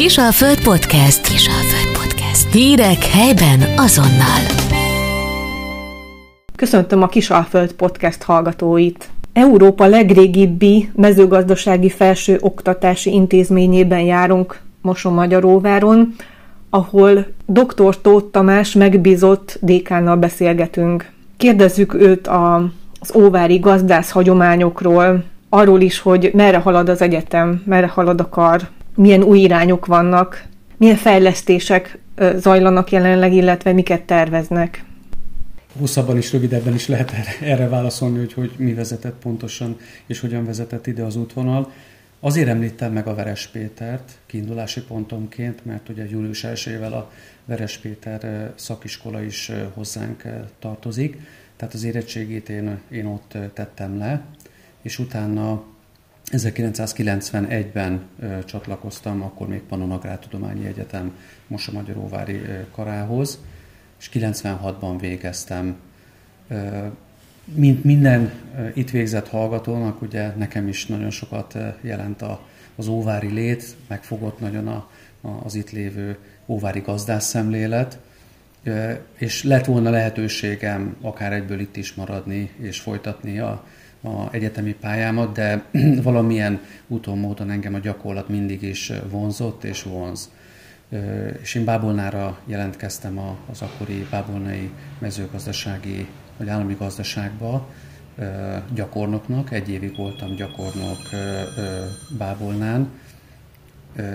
Kisalföld Podcast. Kisalföld Podcast. Hírek helyben azonnal. Köszöntöm a Kisalföld Podcast hallgatóit. Európa legrégibbi mezőgazdasági felső oktatási intézményében járunk Moson-Magyaróváron, ahol dr. Tóth Tamás megbízott dékánnal beszélgetünk. Kérdezzük őt a, az óvári gazdász hagyományokról, arról is, hogy merre halad az egyetem, merre halad a kar, milyen új irányok vannak, milyen fejlesztések zajlanak jelenleg, illetve miket terveznek. Hosszabban is, rövidebben is lehet erre, válaszolni, hogy, hogy mi vezetett pontosan, és hogyan vezetett ide az útvonal. Azért említem meg a Veres Pétert kiindulási pontomként, mert ugye július 1 a Veres Péter szakiskola is hozzánk tartozik, tehát az érettségét én, én ott tettem le, és utána 1991-ben ö, csatlakoztam, akkor még Pannon Agrártudományi Egyetem Mosa-Magyaróvári karához, és 96-ban végeztem. Mint minden itt végzett hallgatónak, ugye nekem is nagyon sokat jelent a, az óvári lét, megfogott nagyon a, a, az itt lévő óvári gazdász szemlélet, és lett volna lehetőségem akár egyből itt is maradni és folytatni a, a egyetemi pályámat, de valamilyen úton, módon engem a gyakorlat mindig is vonzott és vonz. És én Bábolnára jelentkeztem az akkori bábolnai mezőgazdasági vagy állami gazdaságba gyakornoknak. Egy évig voltam gyakornok Bábolnán,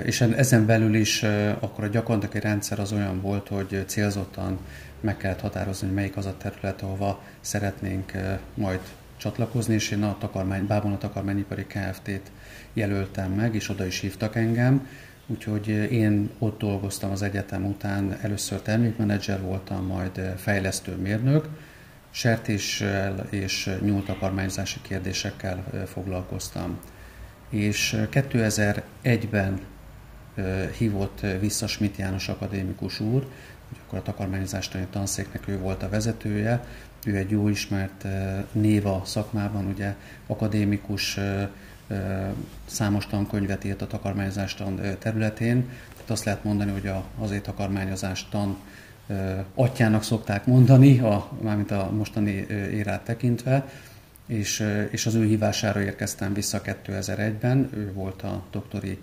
és ezen belül is akkor a gyakornoki rendszer az olyan volt, hogy célzottan meg kellett határozni, hogy melyik az a terület, ahova szeretnénk majd csatlakozni, és én a takarmány, Bábon a Takarmányipari Kft-t jelöltem meg, és oda is hívtak engem, úgyhogy én ott dolgoztam az egyetem után, először termékmenedzser voltam, majd fejlesztő mérnök, sertéssel és nyúltakarmányzási kérdésekkel foglalkoztam. És 2001-ben hívott vissza Schmidt János akadémikus úr, hogy akkor a takarmányzástani tanszéknek ő volt a vezetője, ő egy jó ismert név a szakmában, ugye akadémikus, számos tankönyvet írt a takarmányozástan területén. Tehát azt lehet mondani, hogy a, azért takarmányozás tan atyának szokták mondani, a, mármint a mostani érát tekintve, és, és az ő hívására érkeztem vissza 2001-ben, ő volt a doktori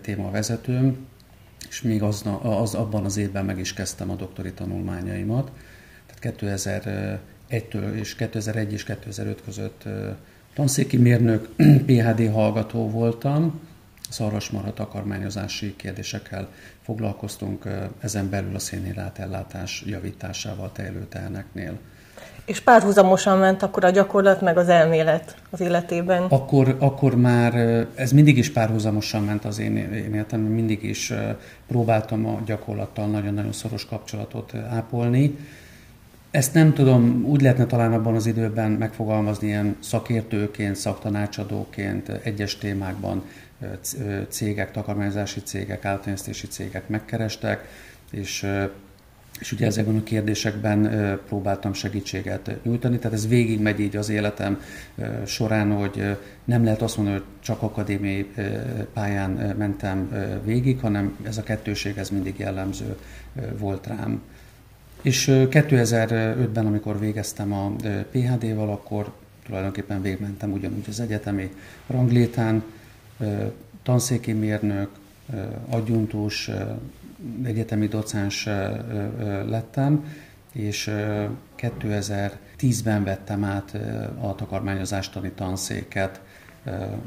témavezetőm, és még az, az, abban az évben meg is kezdtem a doktori tanulmányaimat. 2001-től és 2001 és 2005 között tanszéki mérnök, PHD hallgató voltam, szarvasmarha takarmányozási kérdésekkel foglalkoztunk, ezen belül a szénhidrát ellátás javításával tejlőtelneknél. És párhuzamosan ment akkor a gyakorlat meg az elmélet az életében? Akkor, akkor már ez mindig is párhuzamosan ment az én, én életem, mindig is próbáltam a gyakorlattal nagyon-nagyon szoros kapcsolatot ápolni. Ezt nem tudom, úgy lehetne talán abban az időben megfogalmazni ilyen szakértőként, szaktanácsadóként, egyes témákban cégek, takarmányzási cégek, általánosztási cégek megkerestek, és és ugye ezekben a kérdésekben próbáltam segítséget nyújtani, tehát ez végig megy így az életem során, hogy nem lehet azt mondani, hogy csak akadémiai pályán mentem végig, hanem ez a kettőség ez mindig jellemző volt rám. És 2005-ben, amikor végeztem a PHD-val, akkor tulajdonképpen végmentem ugyanúgy az egyetemi ranglétán, tanszéki mérnök, adjuntus, egyetemi docens lettem, és 2010-ben vettem át a takarmányozástani tanszéket,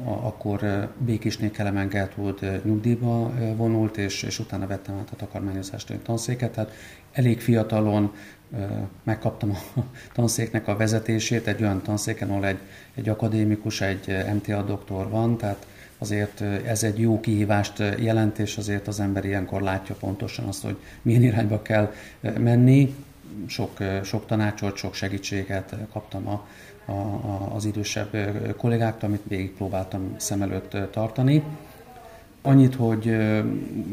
akkor Békisnél Kelemen Gertrud nyugdíjba vonult, és, és utána vettem át a takarmányozástani tanszéket, tehát elég fiatalon megkaptam a tanszéknek a vezetését, egy olyan tanszéken, ahol egy, egy akadémikus, egy MTA doktor van, tehát azért ez egy jó kihívást jelent, és azért az ember ilyenkor látja pontosan azt, hogy milyen irányba kell menni. Sok, sok tanácsot, sok segítséget kaptam a, a, az idősebb kollégáktól, amit végig próbáltam szem előtt tartani. Annyit, hogy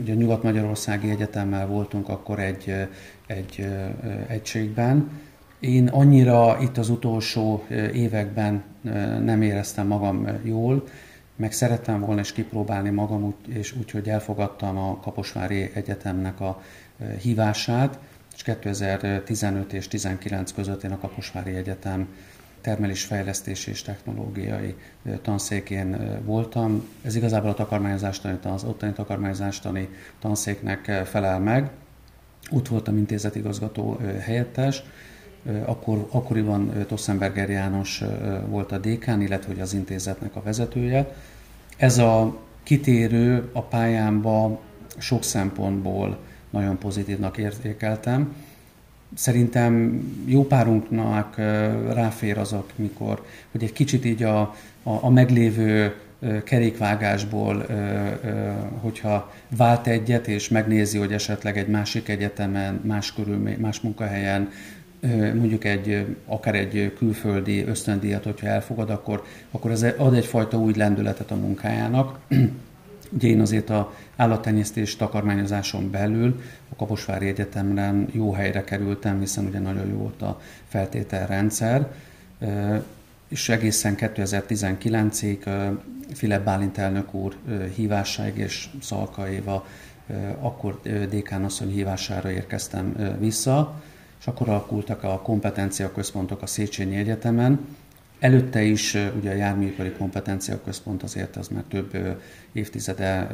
ugye Nyugat-Magyarországi Egyetemmel voltunk akkor egy, egy egységben. Én annyira itt az utolsó években nem éreztem magam jól, meg szerettem volna is kipróbálni magam, és úgyhogy elfogadtam a Kaposvári Egyetemnek a hívását, és 2015 és 19 között én a Kaposvári Egyetem termelésfejlesztési és technológiai tanszékén voltam. Ez igazából a takarmányozástani, az ottani takarmányozástani tanszéknek felel meg. Ott voltam intézetigazgató helyettes, akkor, akkoriban Tossenberger János volt a dékán, illetve hogy az intézetnek a vezetője. Ez a kitérő a pályámba sok szempontból nagyon pozitívnak értékeltem. Szerintem jó párunknak ráfér az, mikor, hogy egy kicsit így a, a, a meglévő kerékvágásból, hogyha vált egyet, és megnézi, hogy esetleg egy másik egyetemen, más körülmény, más munkahelyen mondjuk egy, akár egy külföldi ösztöndíjat, hogyha elfogad, akkor, akkor ez ad egyfajta új lendületet a munkájának. Ugye én azért a állattenyésztés takarmányozáson belül a Kaposvári Egyetemren jó helyre kerültem, hiszen ugye nagyon jó volt a feltételrendszer, és egészen 2019-ig Filip Bálint elnök úr hívásáig és Szalka Éva akkor dékánasszony hívására érkeztem vissza, és akkor alakultak a kompetencia központok a Széchenyi Egyetemen. Előtte is ugye a járműipari kompetencia központ azért az már több évtizede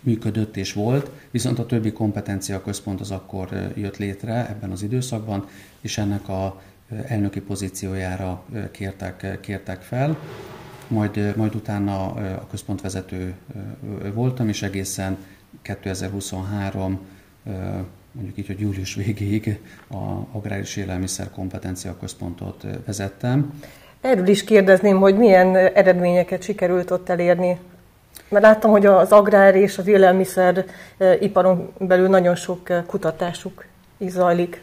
működött és volt, viszont a többi kompetencia központ az akkor jött létre ebben az időszakban, és ennek a elnöki pozíciójára kértek, kértek fel. Majd, majd utána a központvezető voltam, és egészen 2023 mondjuk így, hogy július végéig a Agráris Élelmiszer Kompetencia Központot vezettem. Erről is kérdezném, hogy milyen eredményeket sikerült ott elérni. Mert láttam, hogy az agrár és az élelmiszer iparon belül nagyon sok kutatásuk is zajlik.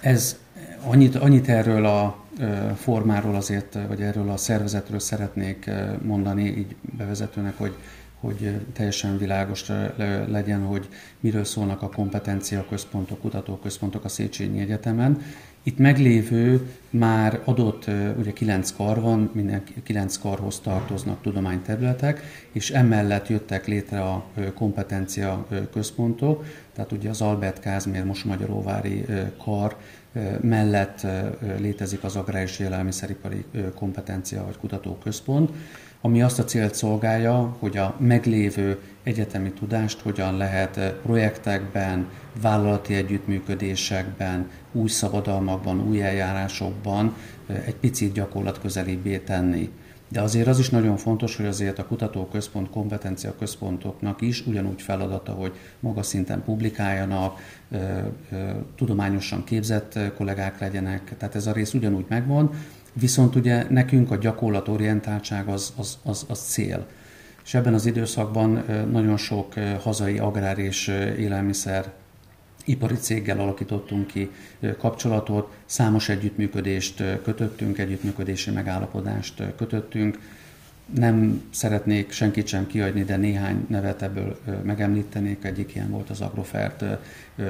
Ez annyit, annyit erről a formáról azért, vagy erről a szervezetről szeretnék mondani így bevezetőnek, hogy hogy teljesen világos legyen, hogy miről szólnak a kompetencia központok, kutatóközpontok a Széchenyi Egyetemen. Itt meglévő már adott, ugye kilenc kar van, minden kilenc karhoz tartoznak tudományterületek, és emellett jöttek létre a kompetencia központok, tehát ugye az Albert Kázmér Mosmagyaróvári kar mellett létezik az Agráris Élelmiszeripari Kompetencia vagy Kutatóközpont, ami azt a célt szolgálja, hogy a meglévő egyetemi tudást hogyan lehet projektekben, vállalati együttműködésekben, új szabadalmakban, új eljárásokban egy picit gyakorlat közelibbé tenni. De azért az is nagyon fontos, hogy azért a kutatóközpont, kompetencia központoknak is ugyanúgy feladata, hogy magas szinten publikáljanak, tudományosan képzett kollégák legyenek, tehát ez a rész ugyanúgy megvan, Viszont ugye nekünk a gyakorlatorientáltság az, az, az, az cél. És ebben az időszakban nagyon sok hazai agrár és élelmiszer ipari céggel alakítottunk ki kapcsolatot, számos együttműködést kötöttünk, együttműködési megállapodást kötöttünk. Nem szeretnék senkit sem kiadni, de néhány nevet ebből megemlítenék. Egyik ilyen volt az Agrofert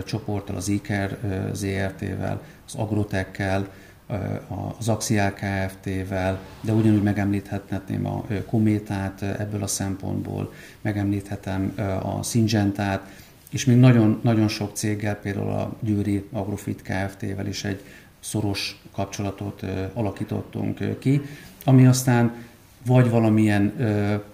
csoporttal, az IKER ZRT-vel, az Agrotekkel, az Axial Kft-vel, de ugyanúgy megemlíthetném a Kométát ebből a szempontból, megemlíthetem a Syngentát, és még nagyon, nagyon sok céggel, például a Győri Agrofit Kft-vel is egy szoros kapcsolatot alakítottunk ki, ami aztán vagy valamilyen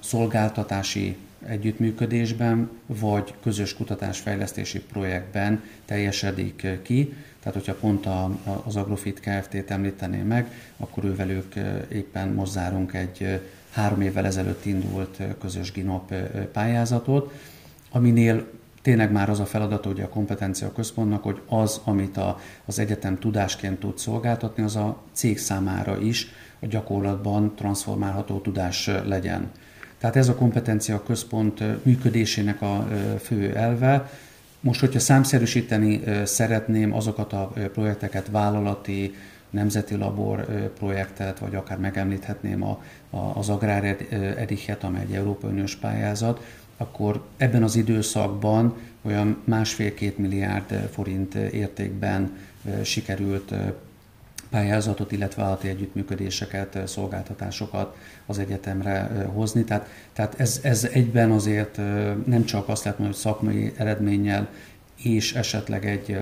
szolgáltatási együttműködésben, vagy közös kutatásfejlesztési projektben teljesedik ki. Tehát, hogyha pont a, az Agrofit Kft-t említeném meg, akkor ővelük éppen most zárunk egy három évvel ezelőtt indult közös GINOP pályázatot, aminél tényleg már az a feladat, hogy a kompetencia központnak, hogy az, amit a, az egyetem tudásként tud szolgáltatni, az a cég számára is a gyakorlatban transformálható tudás legyen. Tehát ez a kompetencia központ működésének a fő elve. Most, hogyha számszerűsíteni szeretném azokat a projekteket, vállalati, nemzeti labor projektet, vagy akár megemlíthetném a, a, az Agrár Edichet, amely egy Európai Uniós pályázat, akkor ebben az időszakban olyan másfél-két milliárd forint értékben sikerült pályázatot, illetve vállalati együttműködéseket, szolgáltatásokat az egyetemre hozni. Tehát, tehát ez, ez egyben azért nem csak azt lehet mondani, hogy szakmai eredménnyel és esetleg egy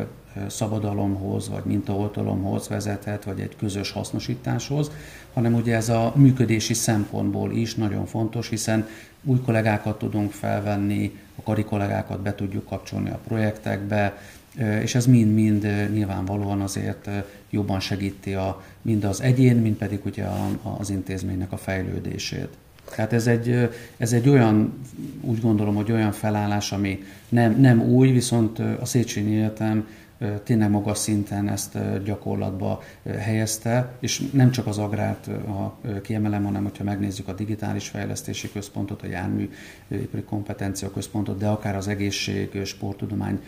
szabadalomhoz, vagy mintaoltalomhoz vezethet, vagy egy közös hasznosításhoz, hanem ugye ez a működési szempontból is nagyon fontos, hiszen új kollégákat tudunk felvenni, a kari kollégákat be tudjuk kapcsolni a projektekbe, és ez mind-mind nyilvánvalóan azért jobban segíti a, mind az egyén, mind pedig ugye a, az intézménynek a fejlődését. Tehát ez egy, ez egy olyan, úgy gondolom, hogy olyan felállás, ami nem, nem új, viszont a Széchenyi Egyetem tényleg magas szinten ezt gyakorlatba helyezte, és nem csak az agrárt a kiemelem, hanem hogyha megnézzük a digitális fejlesztési központot, a járműipari kompetencia központot, de akár az egészség, sporttudomány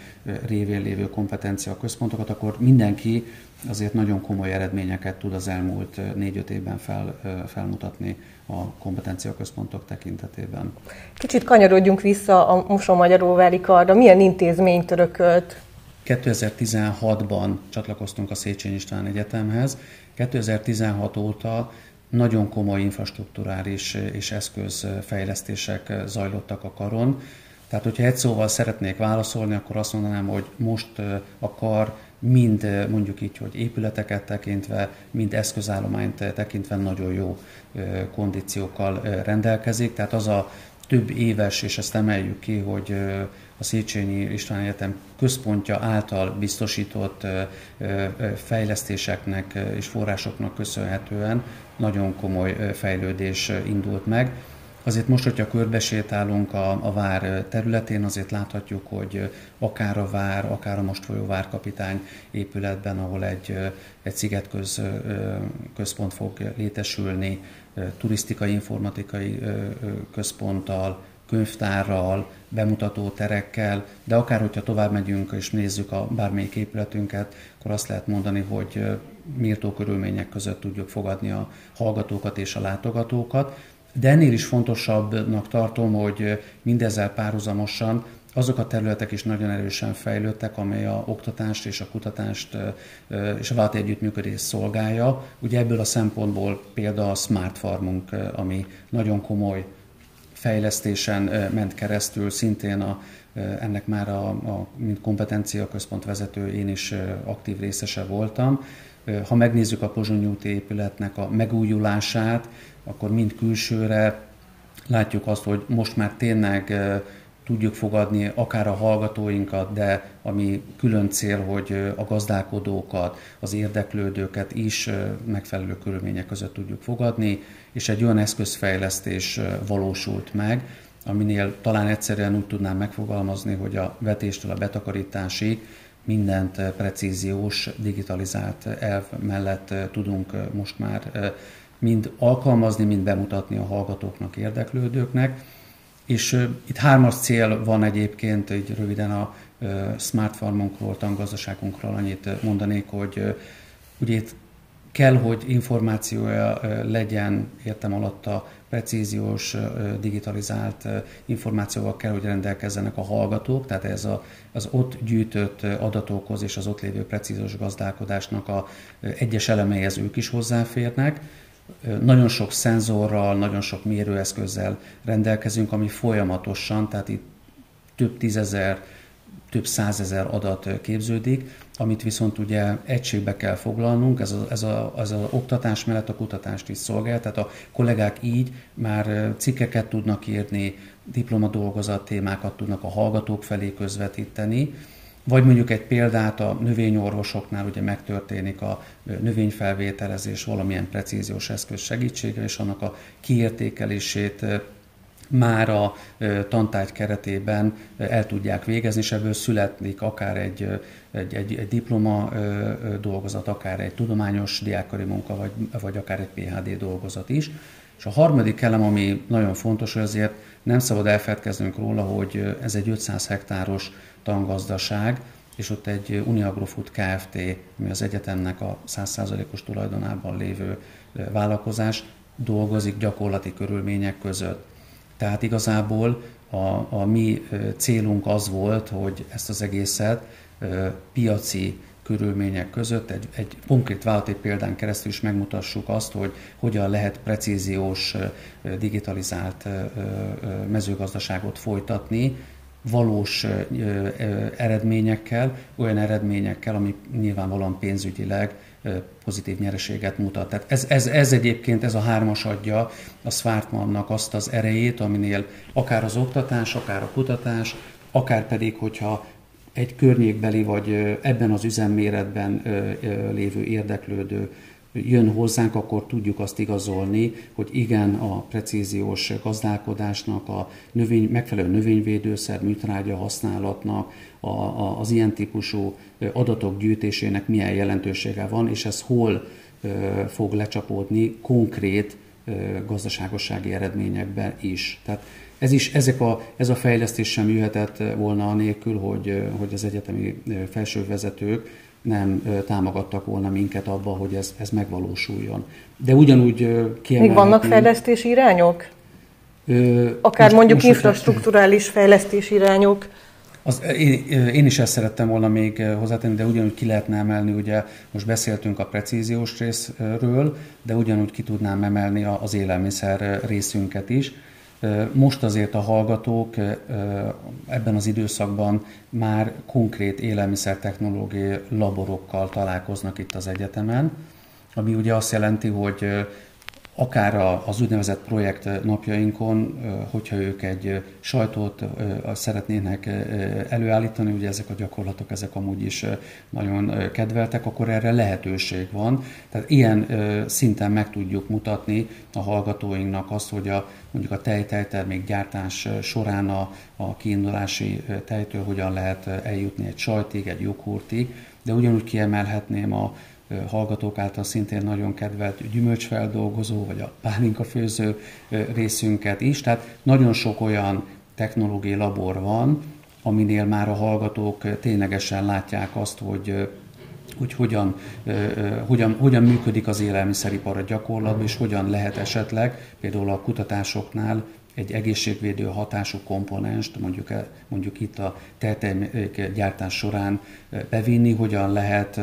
révén lévő kompetencia központokat, akkor mindenki azért nagyon komoly eredményeket tud az elmúlt négy-öt évben fel, felmutatni a kompetencia központok tekintetében. Kicsit kanyarodjunk vissza a Moson-Magyaróvári karra. Milyen intézmény törökölt 2016-ban csatlakoztunk a Széchenyi István Egyetemhez. 2016 óta nagyon komoly infrastruktúrális és eszközfejlesztések zajlottak a karon. Tehát, hogyha egy szóval szeretnék válaszolni, akkor azt mondanám, hogy most a kar mind mondjuk így, hogy épületeket tekintve, mind eszközállományt tekintve nagyon jó kondíciókkal rendelkezik. Tehát az a több éves, és ezt emeljük ki, hogy a Széchenyi István Egyetem központja által biztosított fejlesztéseknek és forrásoknak köszönhetően nagyon komoly fejlődés indult meg. Azért most, hogyha körbesétálunk a, a vár területén, azért láthatjuk, hogy akár a vár, akár a most folyó várkapitány épületben, ahol egy, egy szigetköz központ fog létesülni, turisztikai informatikai központtal, könyvtárral, bemutató terekkel, de akár hogyha tovább megyünk és nézzük a bármelyik épületünket, akkor azt lehet mondani, hogy méltó körülmények között tudjuk fogadni a hallgatókat és a látogatókat. De ennél is fontosabbnak tartom, hogy mindezzel párhuzamosan azok a területek is nagyon erősen fejlődtek, amely a oktatást és a kutatást és a vállalati együttműködést szolgálja. Ugye ebből a szempontból például a Smart Farmunk, ami nagyon komoly fejlesztésen ment keresztül, szintén a, ennek már a, a mint kompetencia központ vezető én is aktív részese voltam. Ha megnézzük a Pozsony úti épületnek a megújulását, akkor mind külsőre látjuk azt, hogy most már tényleg tudjuk fogadni akár a hallgatóinkat, de ami külön cél, hogy a gazdálkodókat, az érdeklődőket is megfelelő körülmények között tudjuk fogadni, és egy olyan eszközfejlesztés valósult meg, aminél talán egyszerűen úgy tudnám megfogalmazni, hogy a vetéstől a betakarításig mindent precíziós, digitalizált elv mellett tudunk most már mind alkalmazni, mind bemutatni a hallgatóknak, érdeklődőknek és itt hármas cél van egyébként, így röviden a smart farmunkról, tangazdaságunkról annyit mondanék, hogy ugye itt kell, hogy információja legyen, értem alatt a precíziós, digitalizált információval kell, hogy rendelkezzenek a hallgatók, tehát ez a, az ott gyűjtött adatokhoz és az ott lévő precíziós gazdálkodásnak a egyes elemeihez ők is hozzáférnek, nagyon sok szenzorral, nagyon sok mérőeszközzel rendelkezünk, ami folyamatosan, tehát itt több tízezer, több százezer adat képződik, amit viszont ugye egységbe kell foglalnunk, ez az ez a, ez a oktatás mellett a kutatást is szolgál, tehát a kollégák így már cikkeket tudnak írni, diplomadolgozat témákat tudnak a hallgatók felé közvetíteni, vagy mondjuk egy példát a növényorvosoknál ugye megtörténik a növényfelvételezés valamilyen precíziós eszköz segítségével, és annak a kiértékelését már a tantárgy keretében el tudják végezni, és ebből születik akár egy, egy, egy, egy diploma dolgozat, akár egy tudományos diákari munka, vagy, vagy akár egy PHD dolgozat is. És a harmadik elem, ami nagyon fontos, hogy azért nem szabad elfeledkeznünk róla, hogy ez egy 500 hektáros tangazdaság, és ott egy Uniagrofood Kft., ami az egyetemnek a 100%-os tulajdonában lévő vállalkozás, dolgozik gyakorlati körülmények között. Tehát igazából a, a mi célunk az volt, hogy ezt az egészet piaci körülmények között egy, egy konkrét vállalati példán keresztül is megmutassuk azt, hogy hogyan lehet precíziós, digitalizált mezőgazdaságot folytatni, valós eredményekkel, olyan eredményekkel, ami nyilvánvalóan pénzügyileg pozitív nyereséget mutat. Tehát ez, ez, ez egyébként, ez a hármas adja a Swartmannak azt az erejét, aminél akár az oktatás, akár a kutatás, akár pedig, hogyha egy környékbeli vagy ebben az üzemméretben lévő érdeklődő jön hozzánk, akkor tudjuk azt igazolni, hogy igen, a precíziós gazdálkodásnak, a növény, megfelelő növényvédőszer, műtrágya használatnak, a, a, az ilyen típusú adatok gyűjtésének milyen jelentősége van, és ez hol fog lecsapódni konkrét gazdaságossági eredményekben is. Tehát ez, is, ezek a, ez a fejlesztés sem jöhetett volna anélkül, hogy, hogy az egyetemi felsővezetők nem támogattak volna minket abba, hogy ez, ez megvalósuljon. De ugyanúgy kiemelhetném... Még vannak fejlesztési irányok? Ö, Akár most, mondjuk most infrastruktúrális fejlesztési irányok? Az, én, én is ezt szerettem volna még hozzátenni, de ugyanúgy ki lehetne emelni, ugye most beszéltünk a precíziós részről, de ugyanúgy ki tudnám emelni az élelmiszer részünket is. Most azért a hallgatók ebben az időszakban már konkrét élelmiszertechnológiai laborokkal találkoznak itt az egyetemen, ami ugye azt jelenti, hogy akár az úgynevezett projekt napjainkon, hogyha ők egy sajtót szeretnének előállítani, ugye ezek a gyakorlatok, ezek amúgy is nagyon kedveltek, akkor erre lehetőség van. Tehát ilyen szinten meg tudjuk mutatni a hallgatóinknak azt, hogy a, mondjuk a tejtejtermék gyártás során a, a kiindulási tejtől hogyan lehet eljutni egy sajtig, egy joghurtig, de ugyanúgy kiemelhetném a, hallgatók által szintén nagyon kedvelt gyümölcsfeldolgozó, vagy a pálinka főző részünket is. Tehát nagyon sok olyan technológiai labor van, aminél már a hallgatók ténylegesen látják azt, hogy hogy hogyan, hogyan, hogyan működik az élelmiszeripar a gyakorlatban, és hogyan lehet esetleg például a kutatásoknál egy egészségvédő hatású komponenst, mondjuk, mondjuk itt a gyártás során bevinni, hogyan lehet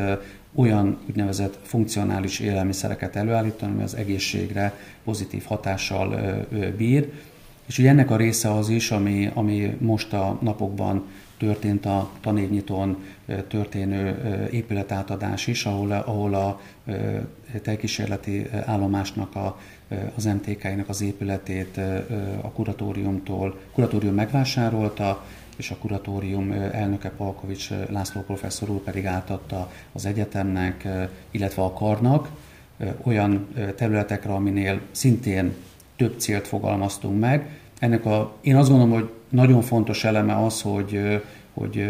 olyan úgynevezett funkcionális élelmiszereket előállítani, ami az egészségre pozitív hatással bír. És ugye ennek a része az is, ami, ami most a napokban történt a tanévnyitón történő épületátadás is, ahol, ahol a tejkísérleti állomásnak a, az MTK-nek az épületét a kuratóriumtól, kuratórium megvásárolta, és a kuratórium elnöke Palkovics László professzor úr pedig átadta az egyetemnek, illetve a karnak olyan területekre, aminél szintén több célt fogalmaztunk meg. Ennek a, én azt gondolom, hogy nagyon fontos eleme az, hogy, hogy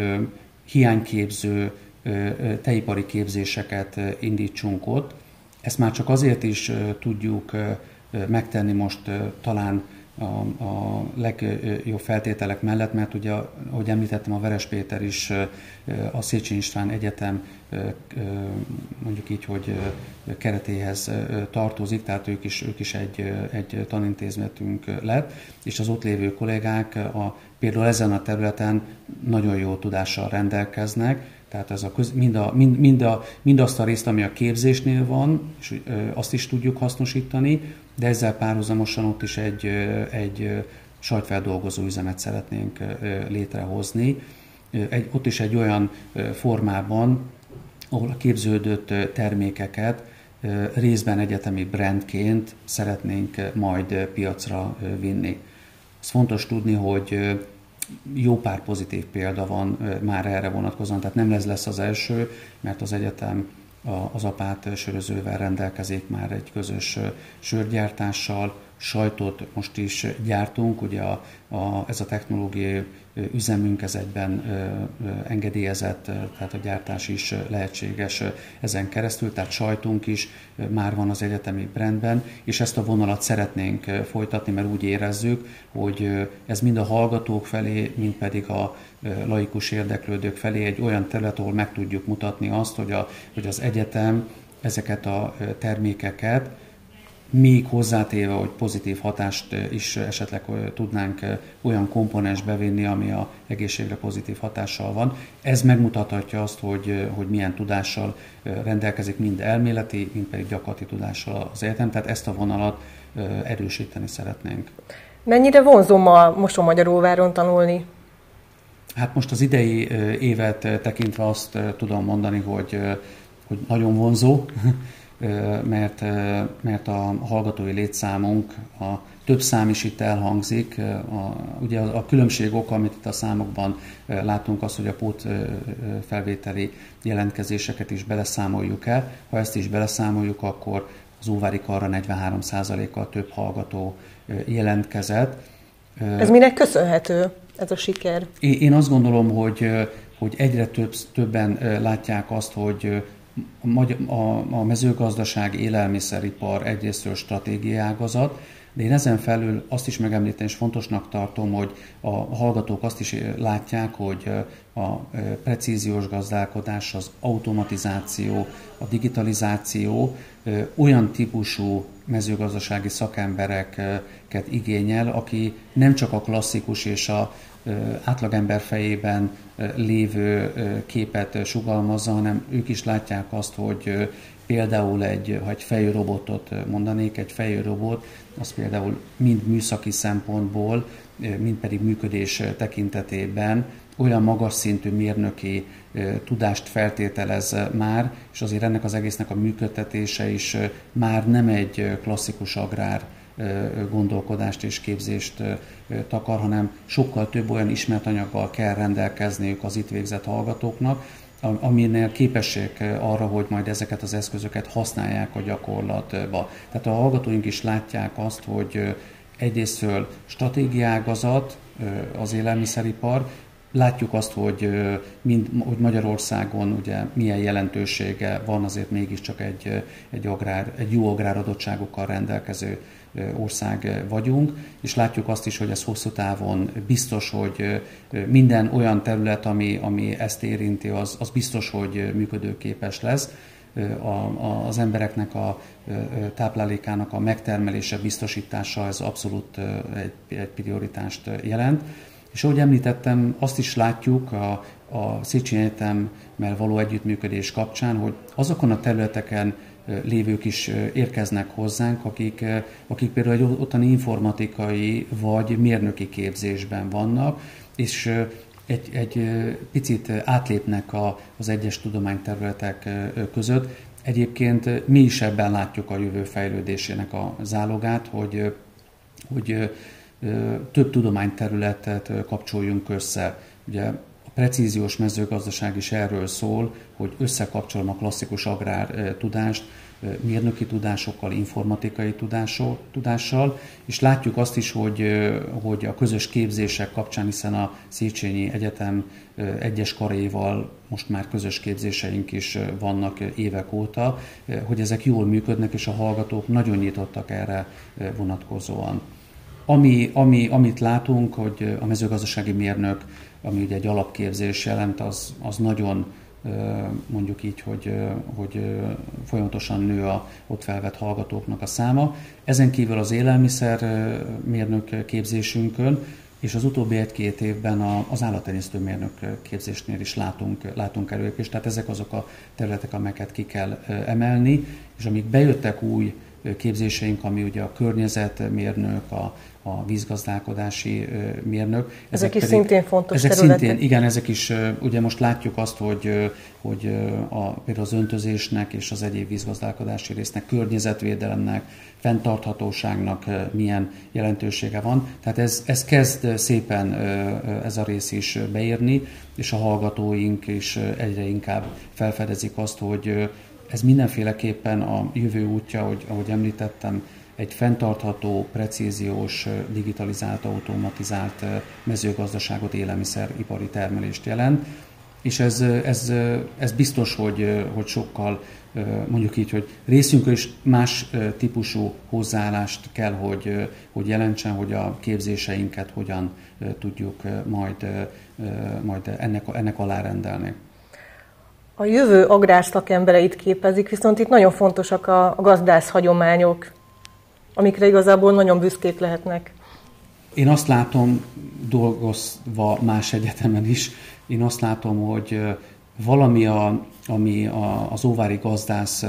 hiányképző teipari képzéseket indítsunk ott. Ezt már csak azért is tudjuk megtenni most talán a, a legjobb feltételek mellett, mert ugye, ahogy említettem, a Veres Péter is a Széchenyi István Egyetem mondjuk így, hogy keretéhez tartozik, tehát ők is, ők is egy, egy tanintézmetünk lett, és az ott lévő kollégák a, például ezen a területen nagyon jó tudással rendelkeznek, tehát ez a köz, mind, a, mind, mind, a, mind azt a részt, ami a képzésnél van, és azt is tudjuk hasznosítani, de ezzel párhuzamosan ott is egy, egy sajtfeldolgozó üzemet szeretnénk létrehozni. Egy, ott is egy olyan formában, ahol a képződött termékeket részben egyetemi brandként szeretnénk majd piacra vinni. Ez fontos tudni, hogy jó pár pozitív példa van már erre vonatkozóan, tehát nem ez lesz az első, mert az egyetem az apát sörözővel rendelkezik már egy közös sörgyártással, sajtot most is gyártunk, ugye a, a, ez a technológiai üzemünk ez egyben engedélyezett, tehát a gyártás is lehetséges ezen keresztül, tehát sajtunk is már van az egyetemi brandben, és ezt a vonalat szeretnénk folytatni, mert úgy érezzük, hogy ez mind a hallgatók felé, mind pedig a laikus érdeklődők felé egy olyan terület, ahol meg tudjuk mutatni azt, hogy, a, hogy az egyetem ezeket a termékeket még hozzátéve, hogy pozitív hatást is esetleg tudnánk olyan komponens bevinni, ami a egészségre pozitív hatással van. Ez megmutathatja azt, hogy, hogy milyen tudással rendelkezik mind elméleti, mind pedig gyakorlati tudással az egyetem, tehát ezt a vonalat erősíteni szeretnénk. Mennyire vonzó ma Mosonmagyaróváron tanulni? Hát most az idei évet tekintve azt tudom mondani, hogy, hogy nagyon vonzó, mert, mert a hallgatói létszámunk, a több szám is itt elhangzik. A, ugye a, a különbség oka, amit itt a számokban látunk, az, hogy a pót felvételi jelentkezéseket is beleszámoljuk el. Ha ezt is beleszámoljuk, akkor az Óvári Karra 43%-kal több hallgató jelentkezett. Ez minek köszönhető, ez a siker? Én azt gondolom, hogy, hogy egyre több, többen látják azt, hogy a, mezőgazdaság, élelmiszeripar egyrésztől stratégiai ágazat, de én ezen felül azt is megemlíteni, és fontosnak tartom, hogy a hallgatók azt is látják, hogy a precíziós gazdálkodás, az automatizáció, a digitalizáció olyan típusú mezőgazdasági szakembereket igényel, aki nem csak a klasszikus és a átlagember fejében lévő képet sugalmazza, hanem ők is látják azt, hogy például egy, ha egy fejű robotot mondanék, egy fejű robot, az például mind műszaki szempontból, mind pedig működés tekintetében olyan magas szintű mérnöki tudást feltételez már, és azért ennek az egésznek a működtetése is már nem egy klasszikus agrár gondolkodást és képzést takar, hanem sokkal több olyan ismert anyaggal kell rendelkezniük az itt végzett hallgatóknak, aminél képesség arra, hogy majd ezeket az eszközöket használják a gyakorlatba. Tehát a hallgatóink is látják azt, hogy egyrésztről stratégiágazat az élelmiszeripar, Látjuk azt, hogy, mind, hogy Magyarországon ugye milyen jelentősége van azért mégiscsak egy, egy, agrár, egy jó agráradottságokkal rendelkező ország vagyunk, és látjuk azt is, hogy ez hosszú távon biztos, hogy minden olyan terület, ami, ami ezt érinti, az, az biztos, hogy működőképes lesz. A, az embereknek a táplálékának a megtermelése, biztosítása, ez abszolút egy, egy prioritást jelent. És ahogy említettem, azt is látjuk a, a Széchenyi Egyetemmel való együttműködés kapcsán, hogy azokon a területeken lévők is érkeznek hozzánk, akik, akik például egy ottani informatikai vagy mérnöki képzésben vannak, és egy, egy picit átlépnek a, az egyes tudományterületek között. Egyébként mi is ebben látjuk a jövő fejlődésének a zálogát, hogy, hogy több tudományterületet kapcsoljunk össze. Ugye precíziós mezőgazdaság is erről szól, hogy összekapcsolom a klasszikus agrár tudást, mérnöki tudásokkal, informatikai tudások, tudással, és látjuk azt is, hogy, hogy a közös képzések kapcsán, hiszen a Széchenyi Egyetem egyes karéval most már közös képzéseink is vannak évek óta, hogy ezek jól működnek, és a hallgatók nagyon nyitottak erre vonatkozóan. Ami, ami, amit látunk, hogy a mezőgazdasági mérnök, ami ugye egy alapképzés jelent, az, az nagyon mondjuk így, hogy, hogy folyamatosan nő a ott felvett hallgatóknak a száma. Ezen kívül az élelmiszer mérnök képzésünkön, és az utóbbi egy-két évben az állattenyésztő mérnök képzésnél is látunk, látunk előépést, tehát ezek azok a területek, amelyeket ki kell emelni, és amik bejöttek új képzéseink, ami ugye a környezetmérnök, a, a vízgazdálkodási mérnök. Ezek, ezek is pedig, szintén fontos ezek területek. Szintén, igen, ezek is, ugye most látjuk azt, hogy, hogy a, például az öntözésnek és az egyéb vízgazdálkodási résznek, környezetvédelemnek, fenntarthatóságnak milyen jelentősége van. Tehát ez, ez kezd szépen ez a rész is beírni, és a hallgatóink is egyre inkább felfedezik azt, hogy ez mindenféleképpen a jövő útja, hogy, ahogy említettem, egy fenntartható, precíziós, digitalizált, automatizált mezőgazdaságot, élelmiszeripari termelést jelent, és ez, ez, ez biztos, hogy, hogy sokkal mondjuk így, hogy részünkről is más típusú hozzáállást kell, hogy, hogy jelentsen, hogy a képzéseinket hogyan tudjuk majd, majd ennek, ennek alárendelni a jövő agrár szakembereit képezik, viszont itt nagyon fontosak a, a gazdász hagyományok. amikre igazából nagyon büszkék lehetnek. Én azt látom, dolgozva más egyetemen is, én azt látom, hogy valami, a, ami a, az óvári gazdász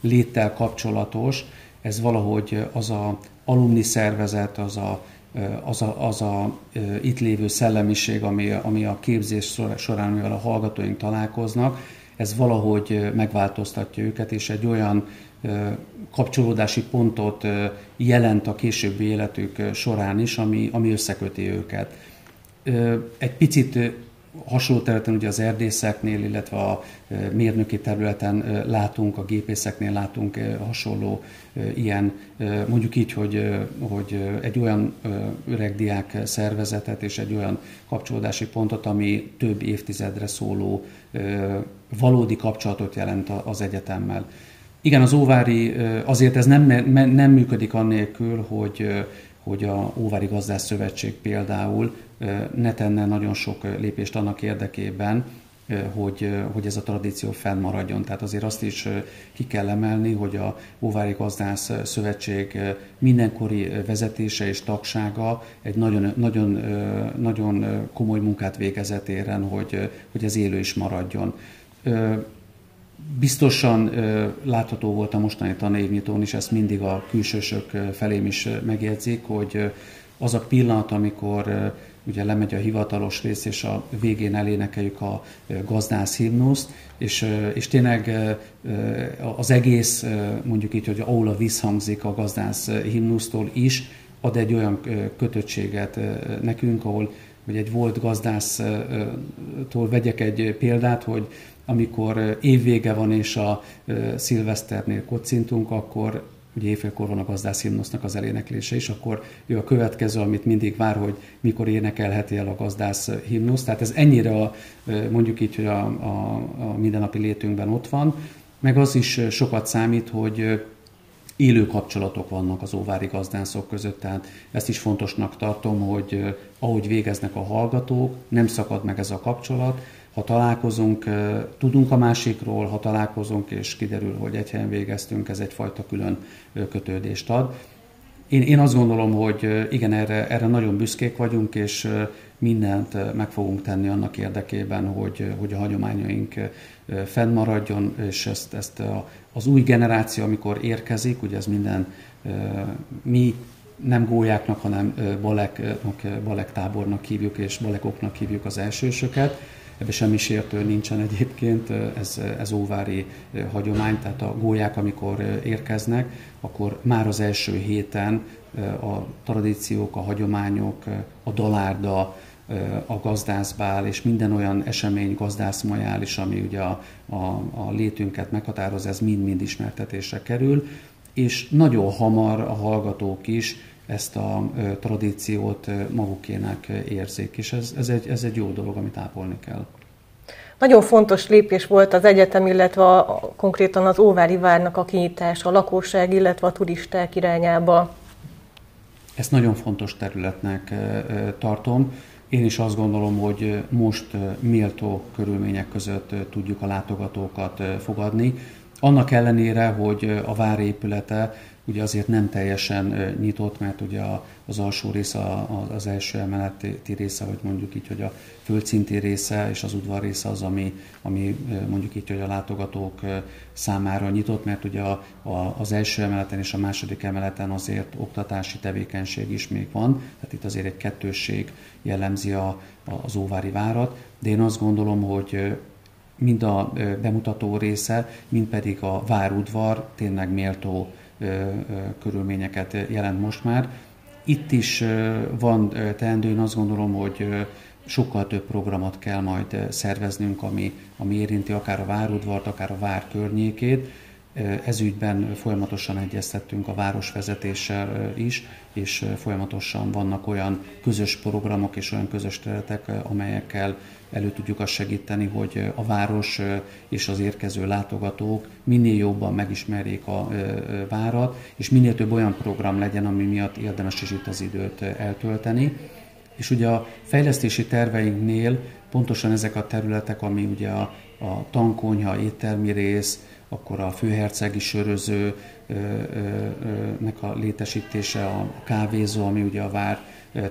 léttel kapcsolatos, ez valahogy az a alumni szervezet, az a, az a, az a itt lévő szellemiség, ami, ami a képzés során, mivel a hallgatóink találkoznak, ez valahogy megváltoztatja őket, és egy olyan kapcsolódási pontot jelent a későbbi életük során is, ami, ami összeköti őket. Egy picit hasonló területen ugye az erdészeknél, illetve a mérnöki területen látunk, a gépészeknél látunk hasonló ilyen, mondjuk így, hogy, hogy egy olyan öregdiák szervezetet és egy olyan kapcsolódási pontot, ami több évtizedre szóló valódi kapcsolatot jelent az egyetemmel. Igen, az óvári, azért ez nem, nem működik annélkül, hogy, hogy a Óvári Gazdász Szövetség például ne tenne nagyon sok lépést annak érdekében, hogy, hogy ez a tradíció fennmaradjon. Tehát azért azt is ki kell emelni, hogy a Óvári Gazdász Szövetség mindenkori vezetése és tagsága egy nagyon, nagyon, nagyon komoly munkát végezett éren, hogy, hogy ez élő is maradjon. Biztosan látható volt a mostani tanévnyitón is, ezt mindig a külsősök felém is megjegyzik, hogy az a pillanat, amikor ugye lemegy a hivatalos rész, és a végén elénekeljük a gazdász himnuszt, és, és tényleg az egész, mondjuk így, hogy aula visszhangzik a gazdász himnusztól is, ad egy olyan kötöttséget nekünk, ahol hogy egy volt gazdásztól vegyek egy példát, hogy amikor évvége van és a szilveszternél kocintunk, akkor ugye évfélkor van a gazdász himnusznak az eléneklése is, akkor ő a következő, amit mindig vár, hogy mikor énekelheti el a gazdász himnusz. Tehát ez ennyire a, mondjuk így, hogy a, a, a mindennapi létünkben ott van, meg az is sokat számít, hogy élő kapcsolatok vannak az óvári gazdászok között, tehát ezt is fontosnak tartom, hogy ahogy végeznek a hallgatók, nem szakad meg ez a kapcsolat, ha találkozunk, tudunk a másikról, ha találkozunk és kiderül, hogy egy helyen végeztünk, ez egyfajta külön kötődést ad. Én, én azt gondolom, hogy igen, erre, erre nagyon büszkék vagyunk, és mindent meg fogunk tenni annak érdekében, hogy, hogy a hagyományaink fennmaradjon, és ezt, ezt az új generáció, amikor érkezik, ugye ez minden mi nem gólyáknak, hanem baleknak, balek tábornak hívjuk, és balekoknak hívjuk az elsősöket, Ebbe semmi sértő nincsen egyébként, ez, ez óvári hagyomány, tehát a gólyák, amikor érkeznek, akkor már az első héten a tradíciók, a hagyományok, a dalárda, a gazdászbál és minden olyan esemény, gazdászmajál is, ami ugye a, a, a létünket meghatároz, ez mind-mind ismertetésre kerül, és nagyon hamar a hallgatók is ezt a tradíciót magukének érzik, és ez, ez, egy, ez egy jó dolog, amit ápolni kell. Nagyon fontos lépés volt az egyetem, illetve a, konkrétan az Óvári Várnak a kinyitása a lakosság, illetve a turisták irányába. Ezt nagyon fontos területnek tartom. Én is azt gondolom, hogy most méltó körülmények között tudjuk a látogatókat fogadni. Annak ellenére, hogy a vár épülete ugye azért nem teljesen nyitott, mert ugye az alsó része az első emeleti része, vagy mondjuk így, hogy a földszinti része és az udvar része az, ami, ami mondjuk így, hogy a látogatók számára nyitott, mert ugye a, a, az első emeleten és a második emeleten azért oktatási tevékenység is még van, tehát itt azért egy kettősség jellemzi a, az óvári várat, de én azt gondolom, hogy mind a bemutató része, mind pedig a várudvar tényleg méltó körülményeket jelent most már. Itt is van teendő, én azt gondolom, hogy sokkal több programot kell majd szerveznünk, ami, ami érinti akár a várudvart, akár a vár környékét. Ezügyben folyamatosan egyeztettünk a városvezetéssel is, és folyamatosan vannak olyan közös programok és olyan közös területek, amelyekkel elő tudjuk azt segíteni, hogy a város és az érkező látogatók minél jobban megismerjék a várat, és minél több olyan program legyen, ami miatt érdemes is itt az időt eltölteni. És ugye a fejlesztési terveinknél pontosan ezek a területek, ami ugye a, a tankonyha, éttermi rész, akkor a főhercegi sörözőnek a létesítése, a kávézó, ami ugye a vár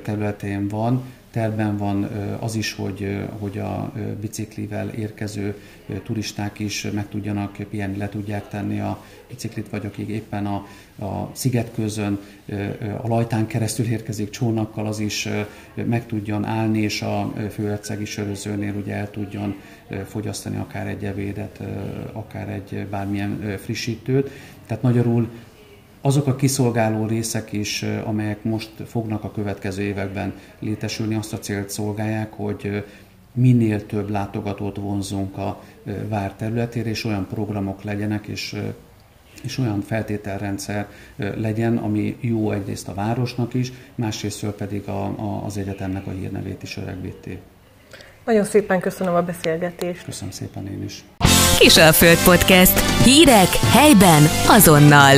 területén van, tervben van az is, hogy, hogy a biciklivel érkező turisták is meg tudjanak pihenni, le tudják tenni a biciklit, vagy akik éppen a, a szigetközön a lajtán keresztül érkezik csónakkal, az is meg tudjon állni, és a főhercegi sörözőnél ugye el tudjon fogyasztani akár egy evédet, akár egy bármilyen frissítőt. Tehát magyarul azok a kiszolgáló részek is, amelyek most fognak a következő években létesülni, azt a célt szolgálják, hogy minél több látogatót vonzunk a vár területére, és olyan programok legyenek, és és olyan feltételrendszer legyen, ami jó egyrészt a városnak is, másrészt pedig a, a, az egyetemnek a hírnevét is öregvíti. Nagyon szépen köszönöm a beszélgetést. Köszönöm szépen én is. Kisalföld Podcast. Hírek helyben azonnal.